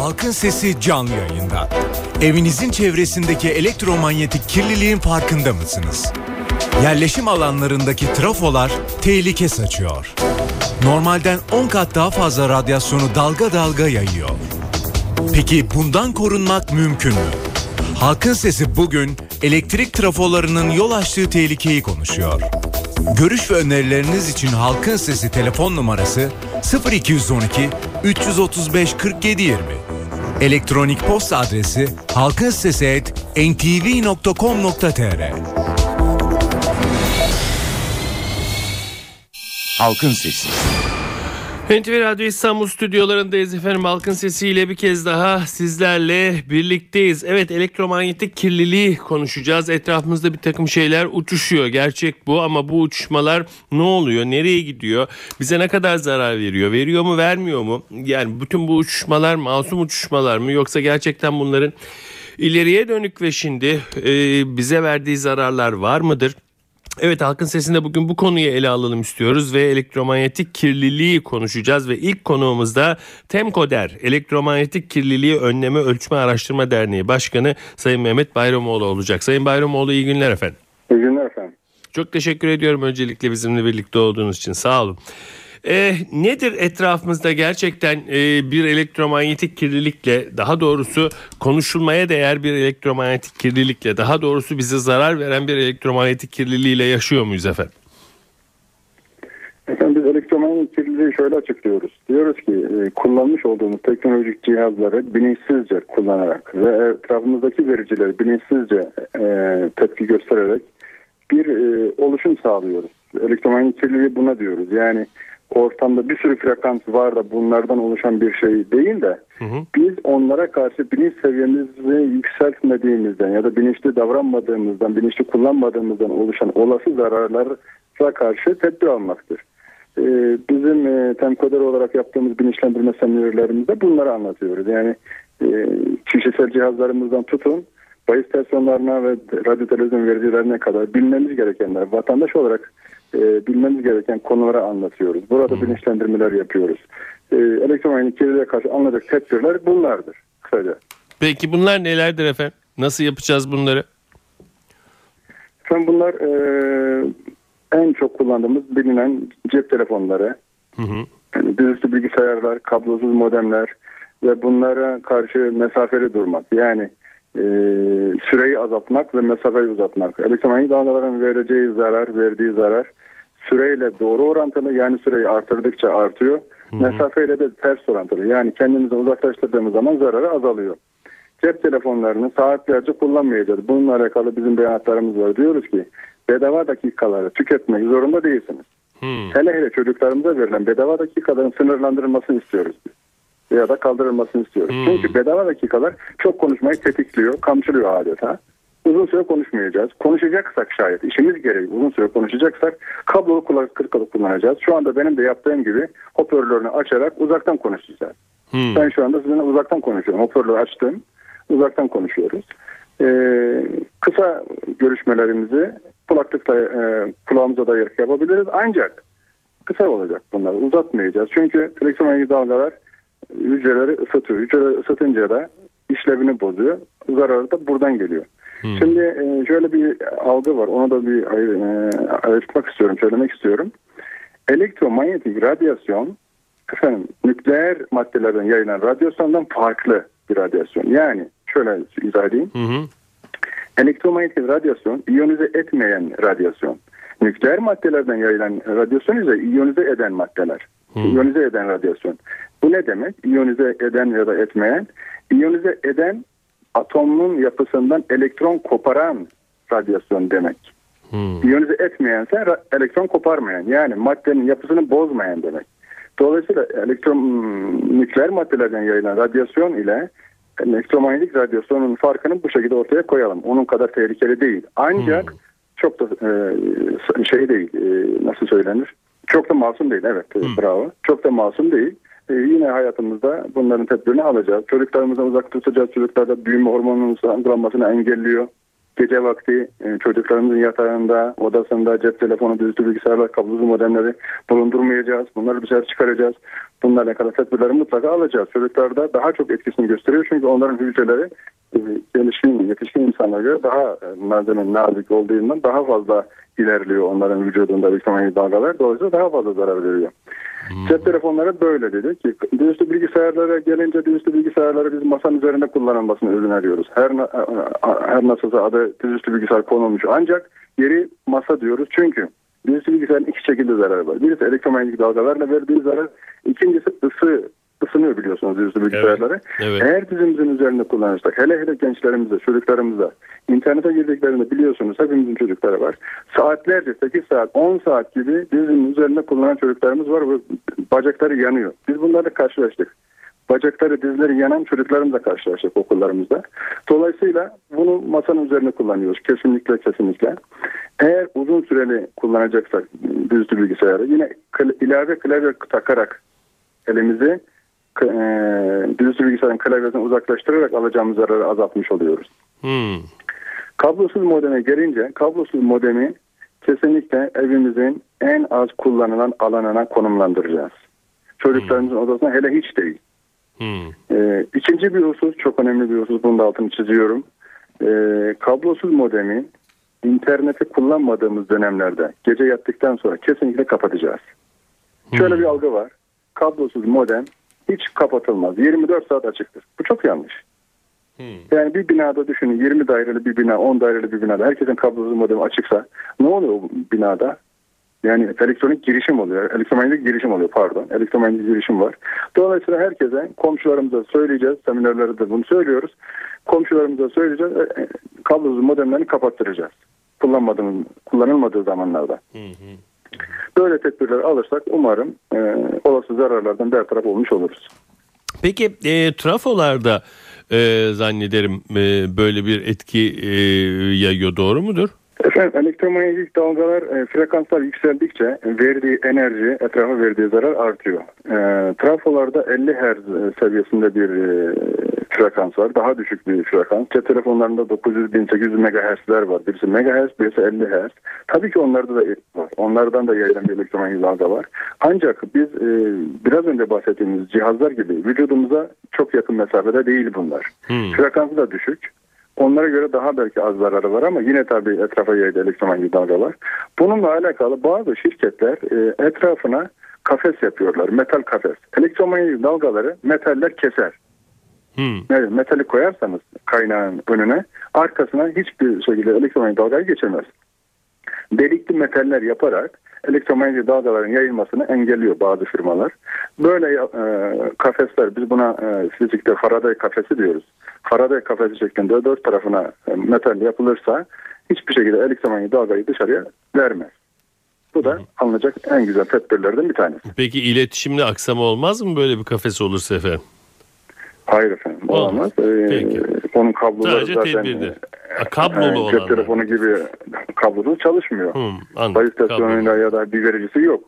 Halkın Sesi canlı yayında. Evinizin çevresindeki elektromanyetik kirliliğin farkında mısınız? Yerleşim alanlarındaki trafolar tehlike saçıyor. Normalden 10 kat daha fazla radyasyonu dalga dalga yayıyor. Peki bundan korunmak mümkün mü? Halkın Sesi bugün elektrik trafolarının yol açtığı tehlikeyi konuşuyor. Görüş ve önerileriniz için Halkın Sesi telefon numarası 0212 335 47 20. Elektronik posta adresi halkinsesi@ntv.com.tr. Halkın Sesi. NTV Radyo İstanbul stüdyolarındayız efendim. Halkın sesiyle bir kez daha sizlerle birlikteyiz. Evet elektromanyetik kirliliği konuşacağız. Etrafımızda bir takım şeyler uçuşuyor. Gerçek bu ama bu uçuşmalar ne oluyor? Nereye gidiyor? Bize ne kadar zarar veriyor? Veriyor mu vermiyor mu? Yani bütün bu uçuşmalar masum uçuşmalar mı? Yoksa gerçekten bunların ileriye dönük ve şimdi e, bize verdiği zararlar var mıdır? Evet Halkın Sesi'nde bugün bu konuyu ele alalım istiyoruz ve elektromanyetik kirliliği konuşacağız ve ilk konuğumuz da Temkoder Elektromanyetik Kirliliği Önleme Ölçme Araştırma Derneği Başkanı Sayın Mehmet Bayramoğlu olacak. Sayın Bayramoğlu iyi günler efendim. İyi günler efendim. Çok teşekkür ediyorum öncelikle bizimle birlikte olduğunuz için sağ olun. E, nedir etrafımızda gerçekten e, bir elektromanyetik kirlilikle daha doğrusu konuşulmaya değer bir elektromanyetik kirlilikle daha doğrusu bize zarar veren bir elektromanyetik kirliliğiyle yaşıyor muyuz efendim? Efendim biz elektromanyetik kirliliği şöyle açıklıyoruz. Diyoruz ki e, kullanmış olduğumuz teknolojik cihazları bilinçsizce kullanarak ve etrafımızdaki vericileri bilinçsizce e, tepki göstererek bir e, oluşum sağlıyoruz. Elektromanyetik kirliliği buna diyoruz. Yani ortamda bir sürü frekans var da bunlardan oluşan bir şey değil de hı hı. biz onlara karşı bilinç seviyemizi yükseltmediğimizden ya da bilinçli davranmadığımızdan, bilinçli kullanmadığımızdan oluşan olası zararlara karşı tedbir almaktır. Ee, bizim e, temkoder olarak yaptığımız bilinçlendirme seminerlerimizde bunları anlatıyoruz. Yani e, kişisel cihazlarımızdan tutun, bahis stasyonlarına ve radyo televizyon vericilerine kadar bilmemiz gerekenler vatandaş olarak e, bilmemiz gereken konuları anlatıyoruz. Burada hmm. bilinçlendirmeler yapıyoruz. E, elektromanyetik kirliliğe karşı alınacak tedbirler bunlardır kısaca. Peki bunlar nelerdir efendim? Nasıl yapacağız bunları? Efendim bunlar e, en çok kullandığımız bilinen cep telefonları, hı hı. Yani dizüstü bilgisayarlar, kablosuz modemler ve bunlara karşı mesafeli durmak. Yani e, süreyi azaltmak ve mesafeyi uzatmak. Elektromanyetik dalgaların vereceği zarar, verdiği zarar süreyle doğru orantılı yani süreyi artırdıkça artıyor. Hı hı. Mesafeyle de ters orantılı yani kendimizi uzaklaştırdığımız zaman zararı azalıyor. Cep telefonlarını saatlerce kullanmayacağız. Bununla alakalı bizim beyanatlarımız var. Diyoruz ki bedava dakikaları tüketmek zorunda değilsiniz. Hmm. Hele hele çocuklarımıza verilen bedava dakikaların sınırlandırılmasını istiyoruz biz. Ya da kaldırılmasını istiyoruz. Hmm. Çünkü bedava dakikalar çok konuşmayı tetikliyor, kamçılıyor adeta uzun süre konuşmayacağız. Konuşacaksak şayet işimiz gereği uzun süre konuşacaksak kablolu kulaklık kullanacağız. Şu anda benim de yaptığım gibi hoparlörünü açarak uzaktan konuşacağız. Hmm. Ben şu anda sizinle uzaktan konuşuyorum. Hoparlörü açtım. Uzaktan konuşuyoruz. Ee, kısa görüşmelerimizi kulaklıkla e, kulağımıza dayayarak yapabiliriz. Ancak kısa olacak bunlar. Uzatmayacağız. Çünkü elektromanyetik dalgalar hücreleri ısıtıyor. Hücreleri ısıtınca da işlevini bozuyor. Zararı da buradan geliyor. Hmm. Şimdi e, şöyle bir algı var. Onu da bir e, istiyorum, söylemek istiyorum. Elektromanyetik radyasyon efendim, nükleer maddelerden yayılan radyasyondan farklı bir radyasyon. Yani şöyle izah edeyim. Hı hı. Elektromanyetik radyasyon iyonize etmeyen radyasyon. Nükleer maddelerden yayılan radyasyon ise iyonize eden maddeler. Hmm. İyonize eden radyasyon. Bu ne demek? İyonize eden ya da etmeyen. İyonize eden atomun yapısından elektron koparan radyasyon demek. Hmm. İyonize etmeyense elektron koparmayan yani maddenin yapısını bozmayan demek. Dolayısıyla elektron nükleer maddelerden yayılan radyasyon ile elektromanyetik radyasyonun farkını bu şekilde ortaya koyalım. Onun kadar tehlikeli değil. Ancak hmm. çok da e, şey değil e, nasıl söylenir? Çok da masum değil evet hmm. bravo. Çok da masum değil e, yine hayatımızda bunların tedbirini alacağız. Çocuklarımızdan uzak tutacağız. Çocuklarda büyüme hormonunun salgılanmasını engelliyor. Gece vakti e, çocuklarımızın yatağında, odasında cep telefonu, düzgün bilgisayarlar, kablosuz modemleri bulundurmayacağız. Bunları dışarı çıkaracağız. bunlarla alakalı tedbirleri mutlaka alacağız. Çocuklarda daha çok etkisini gösteriyor çünkü onların hücreleri e, gelişkin, yetişkin insanlara göre daha e, malzeme nazik olduğundan daha fazla ilerliyor onların vücudunda elektromanyetik dalgalar. Dolayısıyla daha fazla zarar veriyor. Cep telefonları böyle dedi ki dizüstü bilgisayarlara gelince dizüstü bilgisayarları biz masanın üzerinde kullanılmasını öneriyoruz. Her, her nasılsa adı dizüstü bilgisayar konulmuş ancak yeri masa diyoruz çünkü dizüstü bilgisayarın iki şekilde zararı var. Birisi elektromanyetik dalgalarla verdiği zarar, ikincisi ısı ısınıyor biliyorsunuz dizüstü bilgisayarları. Evet, evet. Eğer dizimizin üzerinde kullanırsak hele hele gençlerimize, çocuklarımıza internete girdiklerinde biliyorsunuz hepimizin çocukları var. Saatlerce 8 saat 10 saat gibi dizinin üzerinde kullanan çocuklarımız var ve bacakları yanıyor. Biz bunlarla karşılaştık. Bacakları, dizleri yanan çocuklarımızla karşılaştık okullarımızda. Dolayısıyla bunu masanın üzerine kullanıyoruz. Kesinlikle kesinlikle. Eğer uzun süreli kullanacaksak düzlü bilgisayarı yine ilave klavye takarak elimizi e, düzlü bilgisayarın klavyesinden uzaklaştırarak alacağımız zararı azaltmış oluyoruz. Hmm. Kablosuz modeme gelince kablosuz modemi kesinlikle evimizin en az kullanılan alanına konumlandıracağız. Çocuklarımızın hmm. odasına hele hiç değil. Hmm. Ee, ikinci bir husus çok önemli bir husus bunu da altını çiziyorum. Ee, kablosuz modemi interneti kullanmadığımız dönemlerde gece yattıktan sonra kesinlikle kapatacağız. Hmm. Şöyle bir algı var. Kablosuz modem hiç kapatılmaz. 24 saat açıktır. Bu çok yanlış. Hmm. Yani bir binada düşünün 20 daireli bir bina, 10 daireli bir binada herkesin kablosuz modemi açıksa ne oluyor o binada? Yani elektronik girişim oluyor. Elektromanyetik girişim oluyor pardon. Elektromanyetik girişim var. Dolayısıyla herkese komşularımıza söyleyeceğiz. Seminerlerde de bunu söylüyoruz. Komşularımıza söyleyeceğiz. E, e, kablosuz modemlerini kapattıracağız. Kullanmadığımız, kullanılmadığı zamanlarda. Hı hı. Böyle tedbirler alırsak umarım e, olası zararlardan bertaraf olmuş oluruz. Peki e, trafolarda e, zannederim e, böyle bir etki e, yayıyor doğru mudur? Efendim elektromanyetik dalgalar e, frekanslar yükseldikçe verdiği enerji etrafa verdiği zarar artıyor. E, trafolarda 50 Hz seviyesinde bir e, frekans var. Daha düşük bir frekans. Cep telefonlarında 900-1800 MHz'ler var. Birisi MHz, birisi 50 Hz. Tabii ki onlarda da var. Onlardan da yayılan bir elektromanyetik var. Ancak biz e, biraz önce bahsettiğimiz cihazlar gibi vücudumuza çok yakın mesafede değil bunlar. Hmm. Frekansı da düşük. Onlara göre daha belki az zararı var ama yine tabii etrafa yaydı elektromanyetik dalga var. Bununla alakalı bazı şirketler e, etrafına kafes yapıyorlar. Metal kafes. Elektromanyetik dalgaları metaller keser. Hmm. Evet, metali koyarsanız kaynağın önüne arkasına hiçbir şekilde elektromanyetik dalgayı geçemez. Delikli metaller yaparak elektromanyetik dalgaların yayılmasını engelliyor bazı firmalar. Böyle e, kafesler biz buna e, fizikte Faraday kafesi diyoruz. Faraday kafesi şeklinde dört tarafına e, metal yapılırsa hiçbir şekilde elektromanyetik dalgayı dışarıya vermez. Bu da alınacak en güzel tedbirlerden bir tanesi. Peki iletişimde aksama olmaz mı böyle bir kafes olursa efendim? Hayır efendim olamaz. Ee, Peki. Onun kabloları Sadece zaten tedbirde. A, kablolu olan. Cep telefonu gibi kablosuz çalışmıyor. Hmm, Bayı istasyonuyla ya da bir vericisi yok.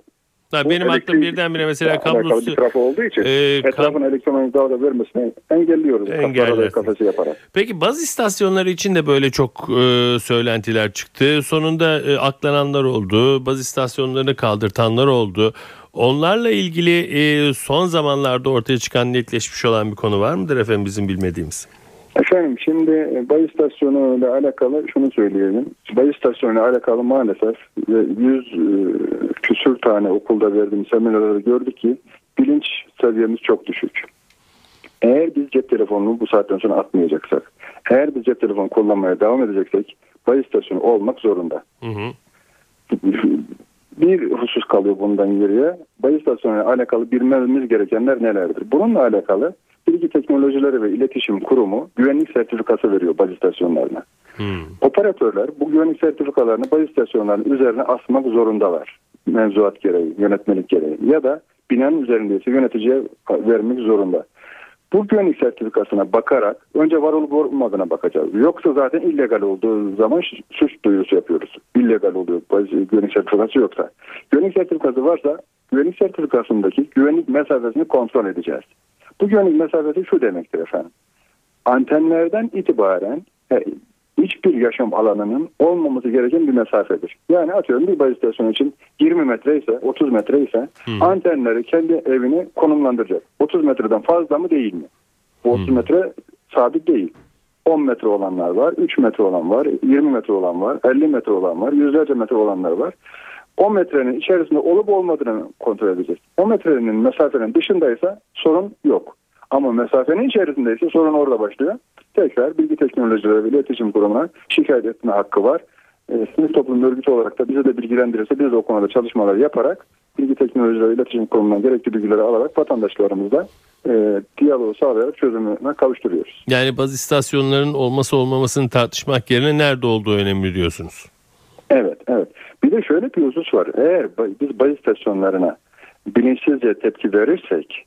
Ha, benim aklım birdenbire mesela kablosu bir trafo olduğu için e, etrafın kab- elektromanyetik dalga vermesini engelliyoruz. Kafası yaparak. Peki baz istasyonları için de böyle çok e, söylentiler çıktı. Sonunda e, aklananlar oldu. Baz istasyonlarını kaldırtanlar oldu. Onlarla ilgili e, son zamanlarda ortaya çıkan netleşmiş olan bir konu var mıdır efendim bizim bilmediğimiz? Efendim şimdi e, bay istasyonu ile alakalı şunu söyleyelim. Bay istasyonu ile alakalı maalesef 100 e, küsür tane okulda verdiğim seminerlerde gördük ki bilinç seviyemiz çok düşük. Eğer biz cep telefonunu bu saatten sonra atmayacaksak, eğer biz cep telefonu kullanmaya devam edeceksek bay istasyonu olmak zorunda. Hı hı. Bir husus kalıyor bundan geriye. Bay istasyonu ile alakalı bilmemiz gerekenler nelerdir? Bununla alakalı Teknolojileri ve İletişim Kurumu güvenlik sertifikası veriyor baz istasyonlarına. Hmm. Operatörler bu güvenlik sertifikalarını baz istasyonlarının üzerine asmak zorundalar. Mevzuat gereği, yönetmelik gereği ya da binanın üzerindeyse yöneticiye vermek zorunda. Bu güvenlik sertifikasına bakarak önce var olup olmadığına bakacağız. Yoksa zaten illegal olduğu zaman suç duyurusu yapıyoruz. İllegal oluyor güvenlik sertifikası yoksa. Güvenlik sertifikası varsa güvenlik sertifikasındaki güvenlik mesafesini kontrol edeceğiz. Bu güvenlik mesafesi şu demektir efendim. Antenlerden itibaren hiçbir yaşam alanının olmaması gereken bir mesafedir. Yani atıyorum bir baz istasyonu için 20 metre ise 30 metre ise hmm. antenleri kendi evini konumlandıracak. 30 metreden fazla mı değil mi? Bu 30 hmm. metre sabit değil. 10 metre olanlar var, 3 metre olan var, 20 metre olan var, 50 metre olan var, yüzlerce metre olanlar var. 10 metrenin içerisinde olup olmadığını kontrol edeceğiz. 10 metrenin mesafenin dışındaysa sorun yok. Ama mesafenin içerisindeyse sorun orada başlıyor. Tekrar bilgi teknolojileri ve iletişim kurumuna şikayet etme hakkı var. E, sınıf toplum örgütü olarak da bize de bilgilendirirse biz de o konuda çalışmalar yaparak bilgi teknolojileri ve iletişim kurumundan gerekli bilgileri alarak vatandaşlarımızla e, diyaloğu sağlayarak çözümüne kavuşturuyoruz. Yani baz istasyonlarının olması olmamasını tartışmak yerine nerede olduğu önemli diyorsunuz. Evet, evet. Bir de şöyle bir husus var. Eğer biz baz istasyonlarına bilinçsizce tepki verirsek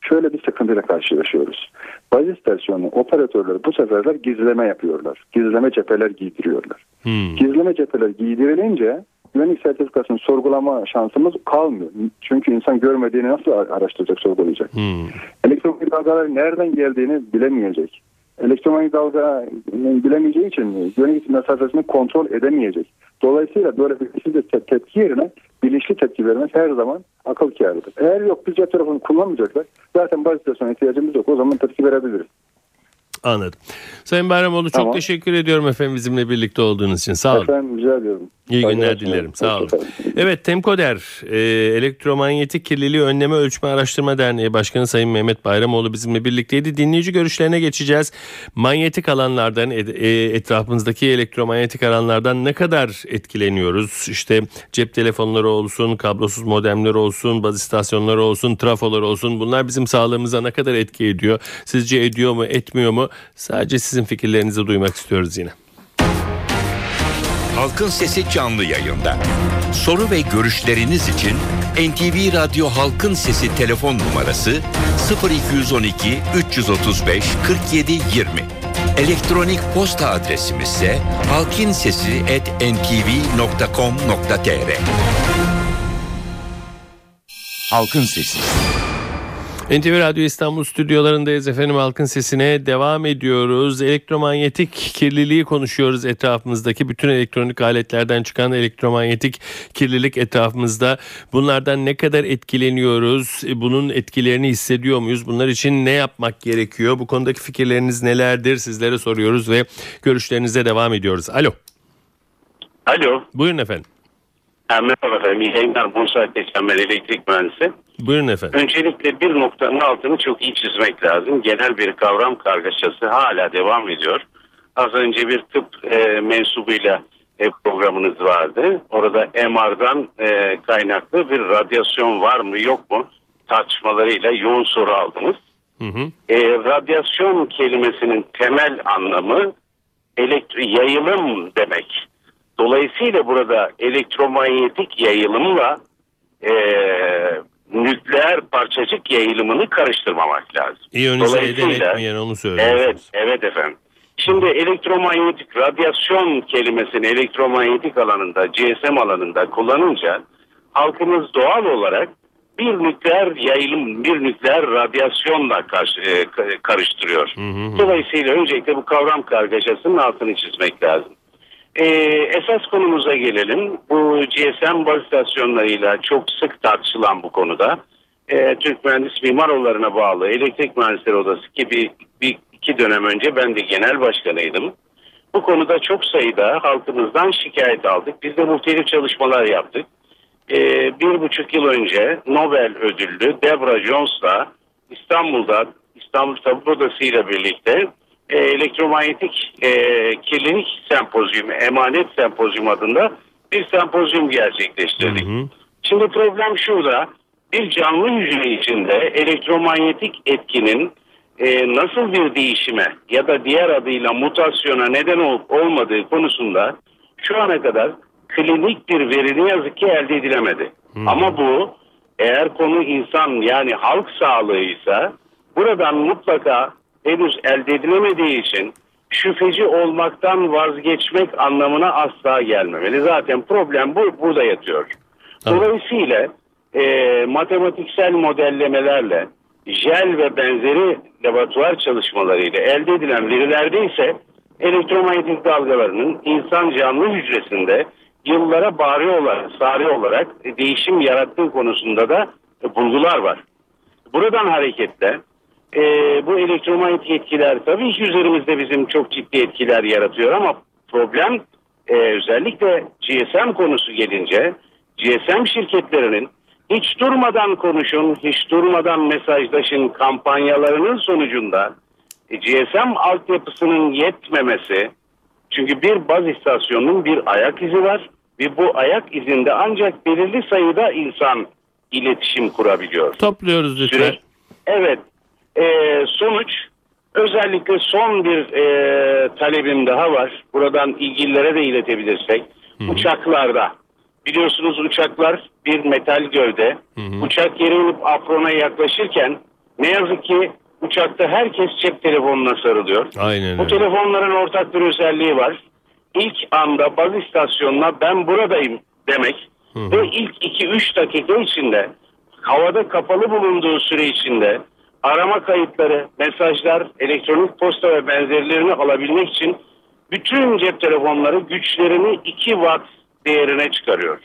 şöyle bir sıkıntıyla karşılaşıyoruz. Baz istasyonu operatörleri bu seferler gizleme yapıyorlar. Gizleme cepheler giydiriyorlar. Hmm. Gizleme cepheler giydirilince güvenlik sertifikasını sorgulama şansımız kalmıyor. Çünkü insan görmediğini nasıl araştıracak, sorgulayacak? Hmm. Elektronik dalgaların nereden geldiğini bilemeyecek. Elektromanyetik dalga bilemeyeceği için güvenlik mesafesini kontrol edemeyecek. Dolayısıyla böyle bir tepki yerine bilinçli tepki vermek her zaman akıl kârıdır. Eğer yok biz cep telefonu kullanmayacaklar zaten baz istasyona ihtiyacımız yok. O zaman tepki verebiliriz. Anladım. Sayın Bayramoğlu tamam. çok teşekkür ediyorum efendim bizimle birlikte olduğunuz için. Sağ olun. Efendim rica ediyorum. İyi günler dilerim. Sağ olun. Evet Temkoder e, Elektromanyetik Kirliliği Önleme Ölçme Araştırma Derneği Başkanı Sayın Mehmet Bayramoğlu bizimle birlikteydi. Dinleyici görüşlerine geçeceğiz. Manyetik alanlardan e, e, etrafımızdaki elektromanyetik alanlardan ne kadar etkileniyoruz? İşte cep telefonları olsun, kablosuz modemler olsun, baz istasyonları olsun, trafolar olsun. Bunlar bizim sağlığımıza ne kadar etki ediyor? Sizce ediyor mu, etmiyor mu? Sadece sizin fikirlerinizi duymak istiyoruz yine. Halkın Sesi canlı yayında. Soru ve görüşleriniz için NTV Radyo Halkın Sesi telefon numarası 0212 335 47 20. Elektronik posta adresimiz ise halkinsesi@ntv.com.tr. Halkın Sesi. NTV Radyo İstanbul stüdyolarındayız efendim halkın sesine devam ediyoruz. Elektromanyetik kirliliği konuşuyoruz etrafımızdaki bütün elektronik aletlerden çıkan elektromanyetik kirlilik etrafımızda. Bunlardan ne kadar etkileniyoruz? Bunun etkilerini hissediyor muyuz? Bunlar için ne yapmak gerekiyor? Bu konudaki fikirleriniz nelerdir? Sizlere soruyoruz ve görüşlerinize devam ediyoruz. Alo. Alo. Buyurun efendim. Merhaba efendim. İyi yayınlar. Bursa Ateşen ben elektrik mühendisi. Buyurun efendim. Öncelikle bir noktanın altını çok iyi çizmek lazım. Genel bir kavram kargaşası hala devam ediyor. Az önce bir tıp e, mensubuyla e, programınız vardı. Orada MR'dan e, kaynaklı bir radyasyon var mı yok mu tartışmalarıyla yoğun soru aldınız. Hı hı. E, radyasyon kelimesinin temel anlamı elektri yayılım demek. Dolayısıyla burada elektromanyetik yayılımla e, nükleer parçacık yayılımını karıştırmamak lazım. Eden etmeyen onu söylüyorsunuz. Evet, evet efendim. Şimdi elektromanyetik radyasyon kelimesini elektromanyetik alanında, GSM alanında kullanınca halkımız doğal olarak bir nükleer yayılım, bir nükleer radyasyonla karşı, e, karıştırıyor. Hı hı. Dolayısıyla öncelikle bu kavram kargaşasının altını çizmek lazım. Ee, esas konumuza gelelim. Bu GSM baz istasyonlarıyla çok sık tartışılan bu konuda. Ee, Türk Mühendis Mimaroğulları'na bağlı Elektrik Mühendisleri Odası ki bir, bir iki dönem önce ben de genel başkanıydım. Bu konuda çok sayıda halkımızdan şikayet aldık. Biz de muhtelif çalışmalar yaptık. Ee, bir buçuk yıl önce Nobel ödüllü Debra Jones'la İstanbul'da İstanbul Tabip Odası ile birlikte e, elektromanyetik e, kirlilik sempozyumu, emanet sempozyum adında bir sempozyum gerçekleştirdik. Hı hı. Şimdi problem şurada. Bir canlı hücre içinde elektromanyetik etkinin e, nasıl bir değişime ya da diğer adıyla mutasyona neden olup olmadığı konusunda şu ana kadar klinik bir veri ne yazık ki elde edilemedi. Hmm. Ama bu eğer konu insan yani halk sağlığıysa buradan mutlaka henüz elde edilemediği için şüpheci olmaktan vazgeçmek anlamına asla gelmemeli. Zaten problem bu burada yatıyor. Dolayısıyla e, matematiksel modellemelerle jel ve benzeri laboratuvar çalışmalarıyla elde edilen verilerde ise elektromanyetik dalgalarının insan canlı hücresinde yıllara bari olarak, sari olarak değişim yarattığı konusunda da bulgular var. Buradan hareketle e, bu elektromanyetik etkiler tabii ki üzerimizde bizim çok ciddi etkiler yaratıyor ama problem e, özellikle GSM konusu gelince GSM şirketlerinin hiç durmadan konuşun, hiç durmadan mesajlaşın kampanyalarının sonucunda e, GSM altyapısının yetmemesi çünkü bir baz istasyonunun bir ayak izi var ve bu ayak izinde ancak belirli sayıda insan iletişim kurabiliyor. Topluyoruz lütfen. Süreç, evet. E, sonuç özellikle son bir e, talebim daha var. Buradan ilgililere de iletebilirsek. Uçaklarda biliyorsunuz uçaklar bir metal gövde. Uçak yere inip aprona yaklaşırken ne yazık ki uçakta herkes cep telefonuna sarılıyor. Aynen Bu telefonların ortak bir özelliği var. İlk anda baz istasyonuna ben buradayım demek ve ilk 2-3 dakika içinde havada kapalı bulunduğu süre içinde arama kayıtları, mesajlar, elektronik posta ve benzerlerini alabilmek için bütün cep telefonları güçlerini 2 watt değerine çıkarıyor.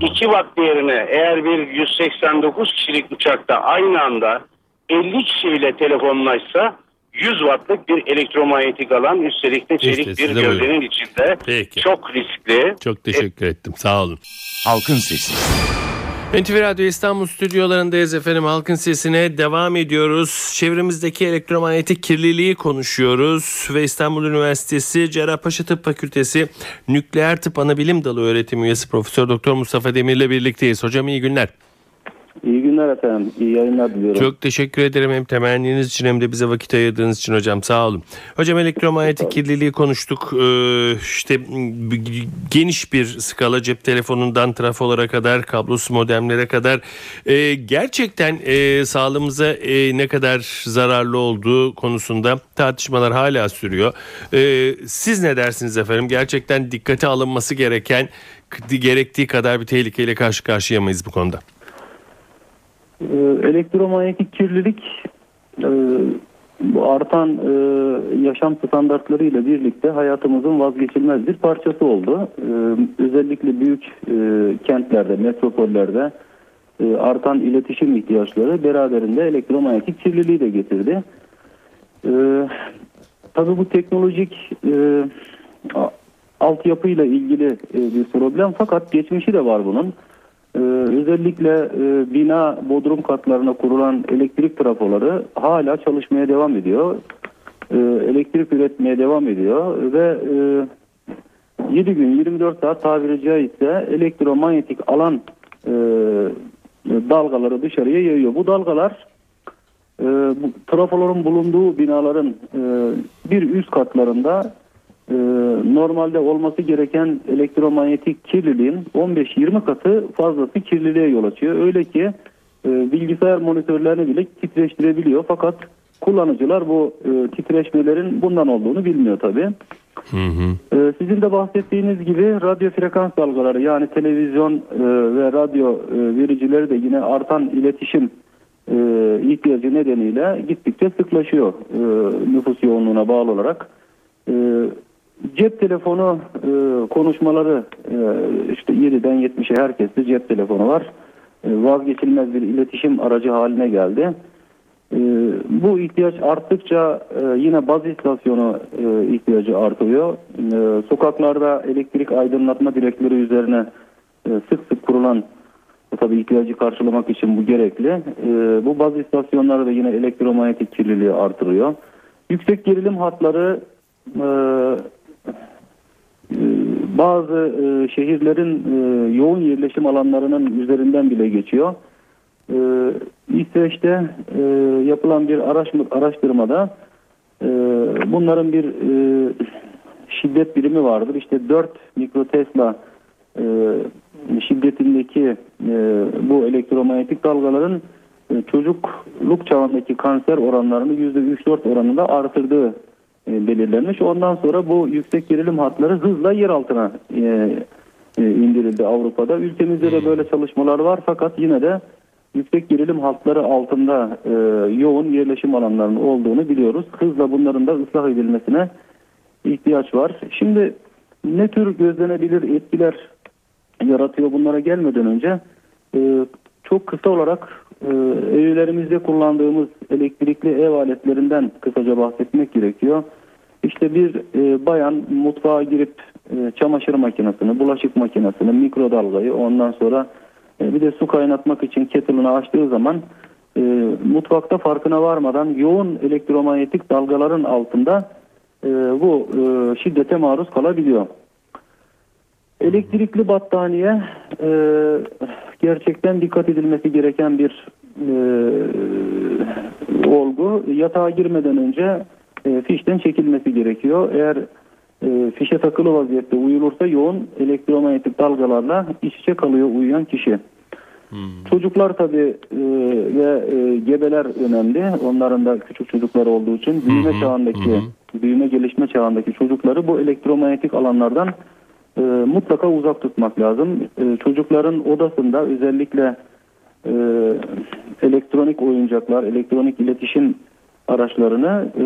2 watt değerine eğer bir 189 kişilik uçakta aynı anda 50 kişi bile telefonlaşsa 100 wattlık bir elektromanyetik alan üstelik de çelik İşte bir buyurun. gövdenin içinde Peki. çok riskli. Çok teşekkür ettim. Sağ olun. Halkın Sesi. NTV Radyo İstanbul stüdyolarındayız efendim. Halkın sesine devam ediyoruz. Çevremizdeki elektromanyetik kirliliği konuşuyoruz. Ve İstanbul Üniversitesi Cerrahpaşa Tıp Fakültesi Nükleer Tıp Anabilim Dalı öğretim üyesi Profesör Doktor Mustafa Demir ile birlikteyiz. Hocam iyi günler. Günler efendim. İyi yayınlar diliyorum. Çok teşekkür ederim hem temenniniz için hem de bize vakit ayırdığınız için hocam sağ olun. Hocam elektromanyetik kirliliği konuştuk. Ee, işte geniş bir skala cep telefonundan trafolara kadar kablosuz modemlere kadar Ee, gerçekten e, sağlığımıza e, ne kadar zararlı olduğu konusunda tartışmalar hala sürüyor. Ee, siz ne dersiniz efendim? Gerçekten dikkate alınması gereken gerektiği kadar bir tehlikeyle karşı karşıya mıyız bu konuda? Ee, elektromanyetik kirlilik e, bu artan e, yaşam standartları ile birlikte hayatımızın vazgeçilmez bir parçası oldu. Ee, özellikle büyük e, kentlerde, metropollerde e, artan iletişim ihtiyaçları beraberinde elektromanyetik kirliliği de getirdi. Ee, tabii bu teknolojik e, altyapıyla ilgili e, bir problem fakat geçmişi de var bunun. Ee, özellikle e, bina bodrum katlarına kurulan elektrik trafoları hala çalışmaya devam ediyor. Ee, elektrik üretmeye devam ediyor ve e, 7 gün 24 saat tabiri caizse elektromanyetik alan e, dalgaları dışarıya yayıyor. Bu dalgalar e, trafoların bulunduğu binaların e, bir üst katlarında e, normalde olması gereken elektromanyetik kirliliğin 15-20 katı fazlası kirliliğe yol açıyor. Öyle ki e, bilgisayar monitörlerini bile titreştirebiliyor. Fakat kullanıcılar bu e, titreşmelerin bundan olduğunu bilmiyor tabii. E, sizin de bahsettiğiniz gibi radyo frekans dalgaları yani televizyon e, ve radyo e, vericileri de yine artan iletişim e, ihtiyacı nedeniyle gittikçe sıklaşıyor nüfus yoğunluğuna bağlı olarak. Cep telefonu e, konuşmaları e, işte 7'den 70'e herkeste cep telefonu var. E, vazgeçilmez bir iletişim aracı haline geldi. E, bu ihtiyaç arttıkça e, yine baz istasyonu e, ihtiyacı artıyor. E, sokaklarda elektrik aydınlatma direkleri üzerine e, sık sık kurulan tabii ihtiyacı karşılamak için bu gerekli. E, bu baz istasyonları da yine elektromanyetik kirliliği artırıyor. Yüksek gerilim hatları e, bazı e, şehirlerin e, yoğun yerleşim alanlarının üzerinden bile geçiyor. E, İsveç'te yapılan bir araştırma, araştırmada e, bunların bir şiddet birimi vardır. İşte 4 mikrotesla şiddetindeki bu elektromanyetik dalgaların çocukluk çağındaki kanser oranlarını %3-4 oranında artırdığı belirlenmiş. Ondan sonra bu yüksek gerilim hatları hızla yer altına e, e, indirildi Avrupa'da. Ülkemizde de böyle çalışmalar var fakat yine de yüksek gerilim hatları altında e, yoğun yerleşim alanlarının olduğunu biliyoruz. Hızla bunların da ıslah edilmesine ihtiyaç var. Şimdi ne tür gözlenebilir etkiler yaratıyor bunlara gelmeden önce e, çok kısa olarak e, evlerimizde kullandığımız elektrikli ev aletlerinden kısaca bahsetmek gerekiyor. İşte bir e, bayan mutfağa girip e, çamaşır makinesini, bulaşık makinesini, mikrodalgayı ondan sonra bir de su kaynatmak için kettle'ını açtığı zaman mutfakta farkına varmadan yoğun elektromanyetik dalgaların altında bu şiddete maruz kalabiliyor. Elektrikli battaniye gerçekten dikkat edilmesi gereken bir e, olgu. Yatağa girmeden önce e, fişten çekilmesi gerekiyor. Eğer e, fişe takılı vaziyette uyulursa yoğun elektromanyetik dalgalarla iç içe kalıyor uyuyan kişi. Çocuklar tabi e, ve e, gebeler önemli. Onların da küçük çocuklar olduğu için büyüme çağındaki, büyüme gelişme çağındaki çocukları bu elektromanyetik alanlardan e, mutlaka uzak tutmak lazım. E, çocukların odasında özellikle e, elektronik oyuncaklar, elektronik iletişim araçlarını e,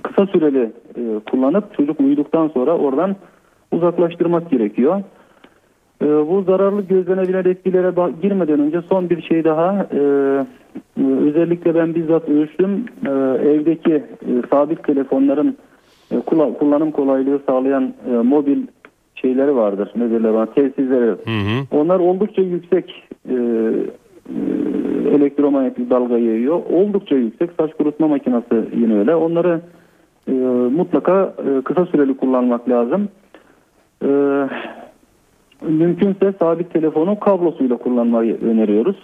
kısa süreli e, kullanıp çocuk uyuduktan sonra oradan uzaklaştırmak gerekiyor. E, bu zararlı gözlenebilen etkilere girmeden önce son bir şey daha e, özellikle ben bizzat ölçtüm E, evdeki e, sabit telefonların e, kullanım kolaylığı sağlayan e, mobil şeyleri vardır ne derler bana tesisleri. Onlar oldukça yüksek e, e, elektromanyetik dalga yayıyor. Oldukça yüksek saç kurutma makinesi yine öyle. Onları e, mutlaka e, kısa süreli kullanmak lazım. E, mümkünse sabit telefonu kablosuyla kullanmayı öneriyoruz.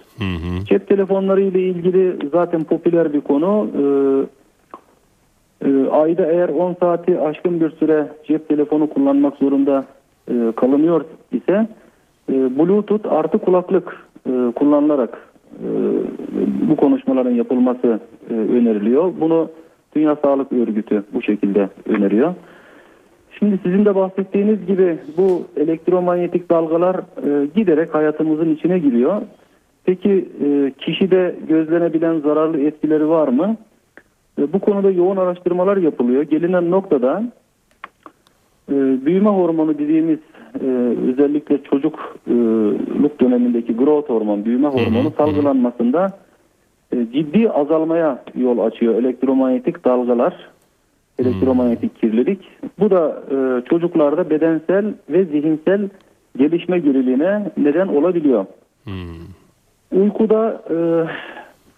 Cep telefonları ile ilgili zaten popüler bir konu. E, e, ayda eğer 10 saati aşkın bir süre cep telefonu kullanmak zorunda e, kalınıyor ise e, Bluetooth artı kulaklık e, kullanılarak e, bu konuşmaların yapılması e, öneriliyor. Bunu Dünya Sağlık Örgütü bu şekilde öneriyor. Şimdi sizin de bahsettiğiniz gibi bu elektromanyetik dalgalar e, giderek hayatımızın içine giriyor. Peki e, kişide gözlenebilen zararlı etkileri var mı? E, bu konuda yoğun araştırmalar yapılıyor. Gelinen noktada e, büyüme hormonu dediğimiz e, özellikle çocukluk dönemindeki growth hormon, büyüme hormonu salgılanmasında e, ciddi azalmaya yol açıyor elektromanyetik dalgalar, elektromanyetik kirlilik. Bu da e, çocuklarda bedensel ve zihinsel gelişme geriliğine neden olabiliyor. Uykuda e,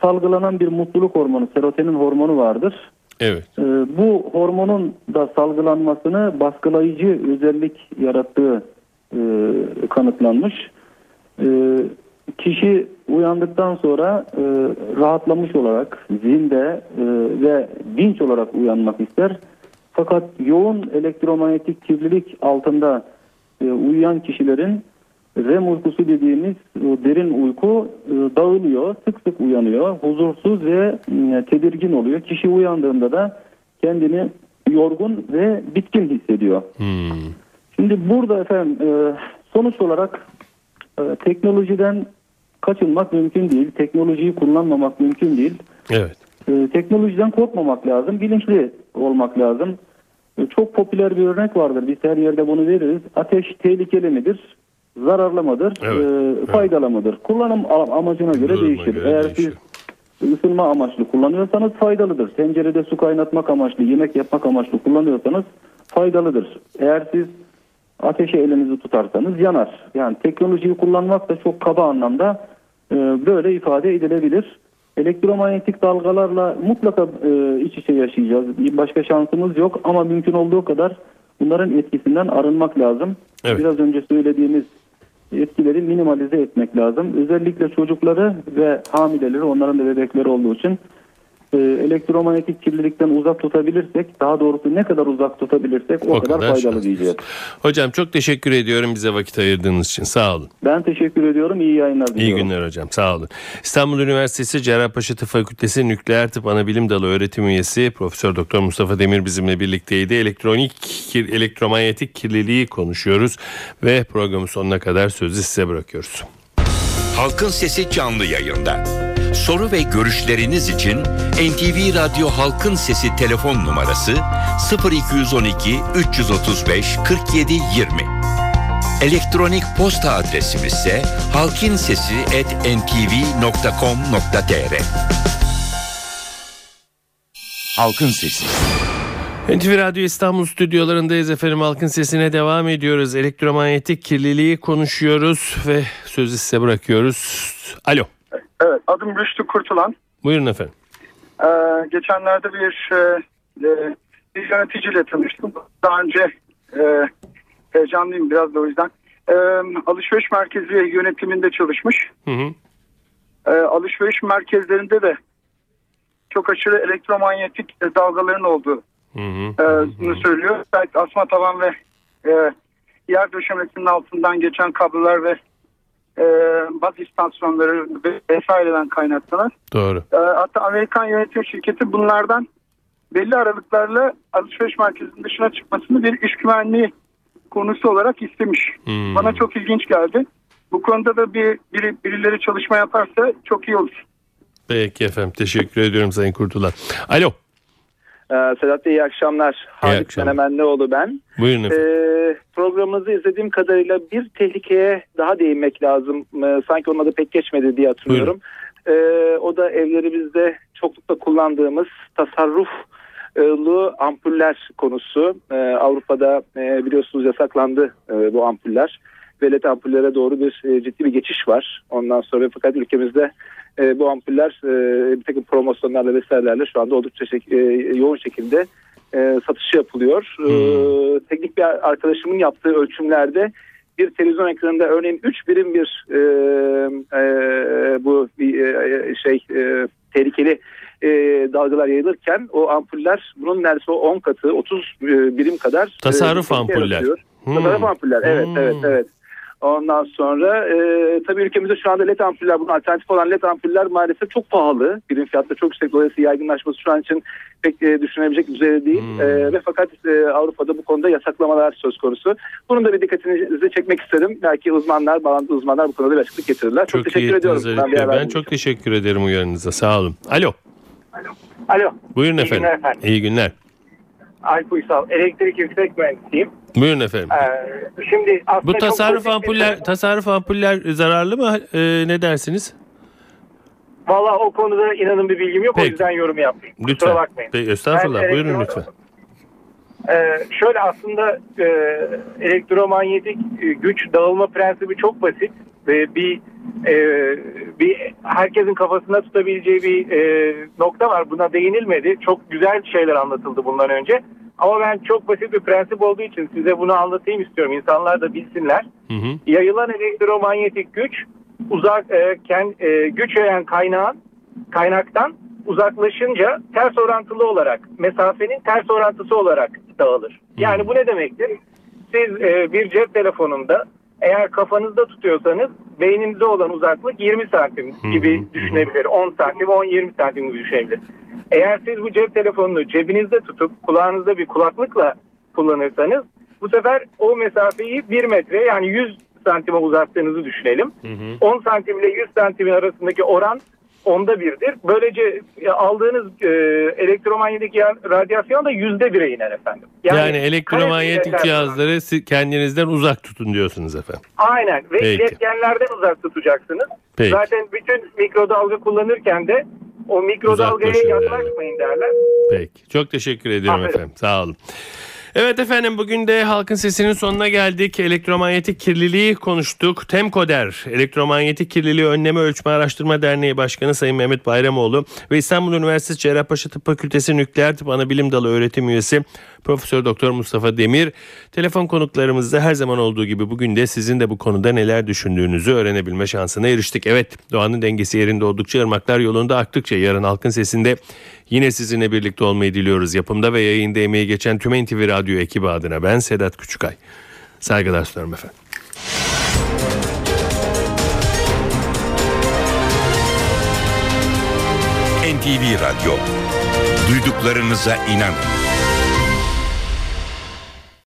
salgılanan bir mutluluk hormonu, serotonin hormonu vardır. Evet. Ee, bu hormonun da salgılanmasını baskılayıcı özellik yarattığı e, kanıtlanmış. E, kişi uyandıktan sonra e, rahatlamış olarak zinde e, ve dinç olarak uyanmak ister. Fakat yoğun elektromanyetik kirlilik altında uyuyan kişilerin REM uykusu dediğimiz o derin uyku e, dağılıyor, sık sık uyanıyor, huzursuz ve e, tedirgin oluyor. Kişi uyandığında da kendini yorgun ve bitkin hissediyor. Şimdi burada efendim e, sonuç olarak e, teknolojiden kaçınmak mümkün değil, teknolojiyi kullanmamak mümkün değil. Evet. E, teknolojiden korkmamak lazım, bilinçli olmak lazım. E, çok popüler bir örnek vardır, biz her yerde bunu veririz. Ateş tehlikeli midir? Zararlı mıdır? Evet, e, faydalı mıdır? Kullanım amacına göre Duruma değişir. göre Eğer değişiyor. siz ısınma amaçlı kullanıyorsanız faydalıdır. Tencerede su kaynatmak amaçlı, yemek yapmak amaçlı kullanıyorsanız faydalıdır. Eğer siz ateşe elinizi tutarsanız yanar. Yani teknolojiyi kullanmak da çok kaba anlamda e, böyle ifade edilebilir. Elektromanyetik dalgalarla mutlaka e, iç içe yaşayacağız. Başka şansımız yok ama mümkün olduğu kadar bunların etkisinden arınmak lazım. Evet. Biraz önce söylediğimiz etkileri minimalize etmek lazım. Özellikle çocukları ve hamileleri, onların da bebekleri olduğu için e, elektromanyetik kirlilikten uzak tutabilirsek, daha doğrusu ne kadar uzak tutabilirsek o, kadar, faydalı şanslısınız. diyeceğiz. Hocam çok teşekkür ediyorum bize vakit ayırdığınız için. Sağ olun. Ben teşekkür ediyorum. İyi yayınlar İyi diliyorum. günler hocam. Sağ olun. İstanbul Üniversitesi Cerrahpaşa Tıp Fakültesi Nükleer Tıp Anabilim Dalı öğretim üyesi Profesör Doktor Mustafa Demir bizimle birlikteydi. Elektronik kir- elektromanyetik kirliliği konuşuyoruz ve programın sonuna kadar sözü size bırakıyoruz. Halkın Sesi canlı yayında. Soru ve görüşleriniz için NTV Radyo Halkın Sesi telefon numarası 0212 335 47 20. Elektronik posta adresimiz ise halkinsesi@ntv.com.tr. Halkın Sesi. NTV Radyo İstanbul stüdyolarındayız efendim. Halkın sesine devam ediyoruz. Elektromanyetik kirliliği konuşuyoruz ve sözü size bırakıyoruz. Alo. Evet, adım Rüştü Kurtulan. Buyurun efendim. Ee, geçenlerde bir e, e, bir yöneticiyle tanıştım. Daha önce e, heyecanlıyım biraz da o yüzden. E, alışveriş merkezi yönetiminde çalışmış. Hı hı. E, alışveriş merkezlerinde de çok aşırı elektromanyetik dalgaların olduğu Hı hı. e, bunu söylüyor. Asma tavan ve e, yer döşemesinin altından geçen kablolar ve e, baz istasyonları ve vesaireden kaynaklanan Doğru. E, hatta Amerikan yönetim şirketi bunlardan belli aralıklarla alışveriş merkezinin dışına çıkmasını bir iş güvenliği konusu olarak istemiş. Hmm. Bana çok ilginç geldi. Bu konuda da bir biri, birileri çalışma yaparsa çok iyi olur. Peki efendim. Teşekkür ediyorum Sayın Kurtulan. Alo. Ee, Sedat Bey iyi akşamlar. Halit. Menemenlioğlu ben. Buyurun efendim. Ee, programınızı izlediğim kadarıyla bir tehlikeye daha değinmek lazım. Ee, sanki onun adı pek geçmedi diye hatırlıyorum. Ee, o da evlerimizde çoklukla kullandığımız tasarruflu ampuller konusu. Ee, Avrupa'da e, biliyorsunuz yasaklandı e, bu ampuller. Ve led ampullere doğru bir e, ciddi bir geçiş var. Ondan sonra fakat ülkemizde e, bu ampuller e, bir takım promosyonlarla vesairelerle şu anda oldukça şek- e, yoğun şekilde e, satışı yapılıyor. E, teknik bir arkadaşımın yaptığı ölçümlerde bir televizyon ekranında örneğin 3 birim bir e, e, bu bir, e, şey e, tehlikeli e, dalgalar yayılırken o ampuller bunun neredeyse 10 katı 30 birim kadar e, Tasarruf tehlike ampuller. yaratıyor. Hmm. Tasarruf ampuller evet Hmm. evet evet. Ondan sonra e, tabii ülkemizde şu anda led ampuller, bunun alternatif olan led ampuller maalesef çok pahalı. Birim fiyatı da çok yüksek. Dolayısıyla yaygınlaşması şu an için pek e, düşünebilecek düzeyde değil. Hmm. E, ve fakat e, Avrupa'da bu konuda yasaklamalar söz konusu. Bunun da bir dikkatinizi çekmek isterim. Belki uzmanlar, bağlantılı uzmanlar bu konuda bir açıklık getirirler. Çok, Çok teşekkür ediyorum. Ben, Ben çok için. teşekkür ederim uyarınıza. Sağ olun. Alo. Alo. Buyurun İyi efendim. günler efendim. İyi günler. Alp Uysal. Elektrik yüksek mühendisiyim. Buyurun efendim. Ee, şimdi aslında Bu tasarruf basit bir- ampuller tasarruf ampuller zararlı mı? Ee, ne dersiniz? Valla o konuda inanın bir bilgim yok. Peki. O yüzden yorum yapmayayım. Lütfen. Kusura bakmayın. Peki, estağfurullah. Ben Buyurun elektro- lütfen. Ee, şöyle aslında e, elektromanyetik e, güç dağılma prensibi çok basit ve bir e, bir herkesin kafasında tutabileceği bir e, nokta var. Buna değinilmedi. Çok güzel şeyler anlatıldı bundan önce. Ama ben çok basit bir prensip olduğu için size bunu anlatayım istiyorum. İnsanlar da bilsinler. Hı hı. Yayılan elektromanyetik güç uzak e, ken- e, güç yayan kaynağın kaynaktan uzaklaşınca ters orantılı olarak mesafenin ters orantısı olarak dağılır. Yani bu ne demektir? Siz e, bir cep telefonunda eğer kafanızda tutuyorsanız beyninize olan uzaklık 20 santim gibi düşünebilir. 10 santim, 10-20 santim gibi düşünebilir. Eğer siz bu cep telefonunu cebinizde tutup kulağınızda bir kulaklıkla kullanırsanız bu sefer o mesafeyi 1 metre yani 100 santime uzattığınızı düşünelim. 10 santim ile 100 santimin arasındaki oran onda birdir. Böylece e, aldığınız e, elektromanyetik ya- radyasyon da yüzde bire iner efendim. Yani, elektromanyetik karesiyle- cihazları siz kendinizden uzak tutun diyorsunuz efendim. Aynen ve Peki. iletkenlerden uzak tutacaksınız. Peki. Zaten bütün mikrodalga kullanırken de o mikrodalgaya Uzaklaşın yani. yaklaşmayın derler. Peki. Çok teşekkür ediyorum Aferin. efendim. Sağ olun. Evet efendim bugün de Halkın Sesi'nin sonuna geldik. Elektromanyetik kirliliği konuştuk. Temkoder, Elektromanyetik Kirliliği Önleme Ölçme Araştırma Derneği Başkanı Sayın Mehmet Bayramoğlu ve İstanbul Üniversitesi Cerrahpaşa Tıp Fakültesi Nükleer Tıp Anabilim Dalı öğretim üyesi Profesör Doktor Mustafa Demir. Telefon konuklarımızda her zaman olduğu gibi bugün de sizin de bu konuda neler düşündüğünüzü öğrenebilme şansına eriştik. Evet doğanın dengesi yerinde oldukça ırmaklar yolunda aktıkça yarın Halkın Sesi'nde yine sizinle birlikte olmayı diliyoruz. Yapımda ve yayında emeği geçen tüm NTV Radyo ekibi adına ben Sedat Küçükay. Saygılar sunarım efendim. NTV Radyo. Duyduklarınıza inanın.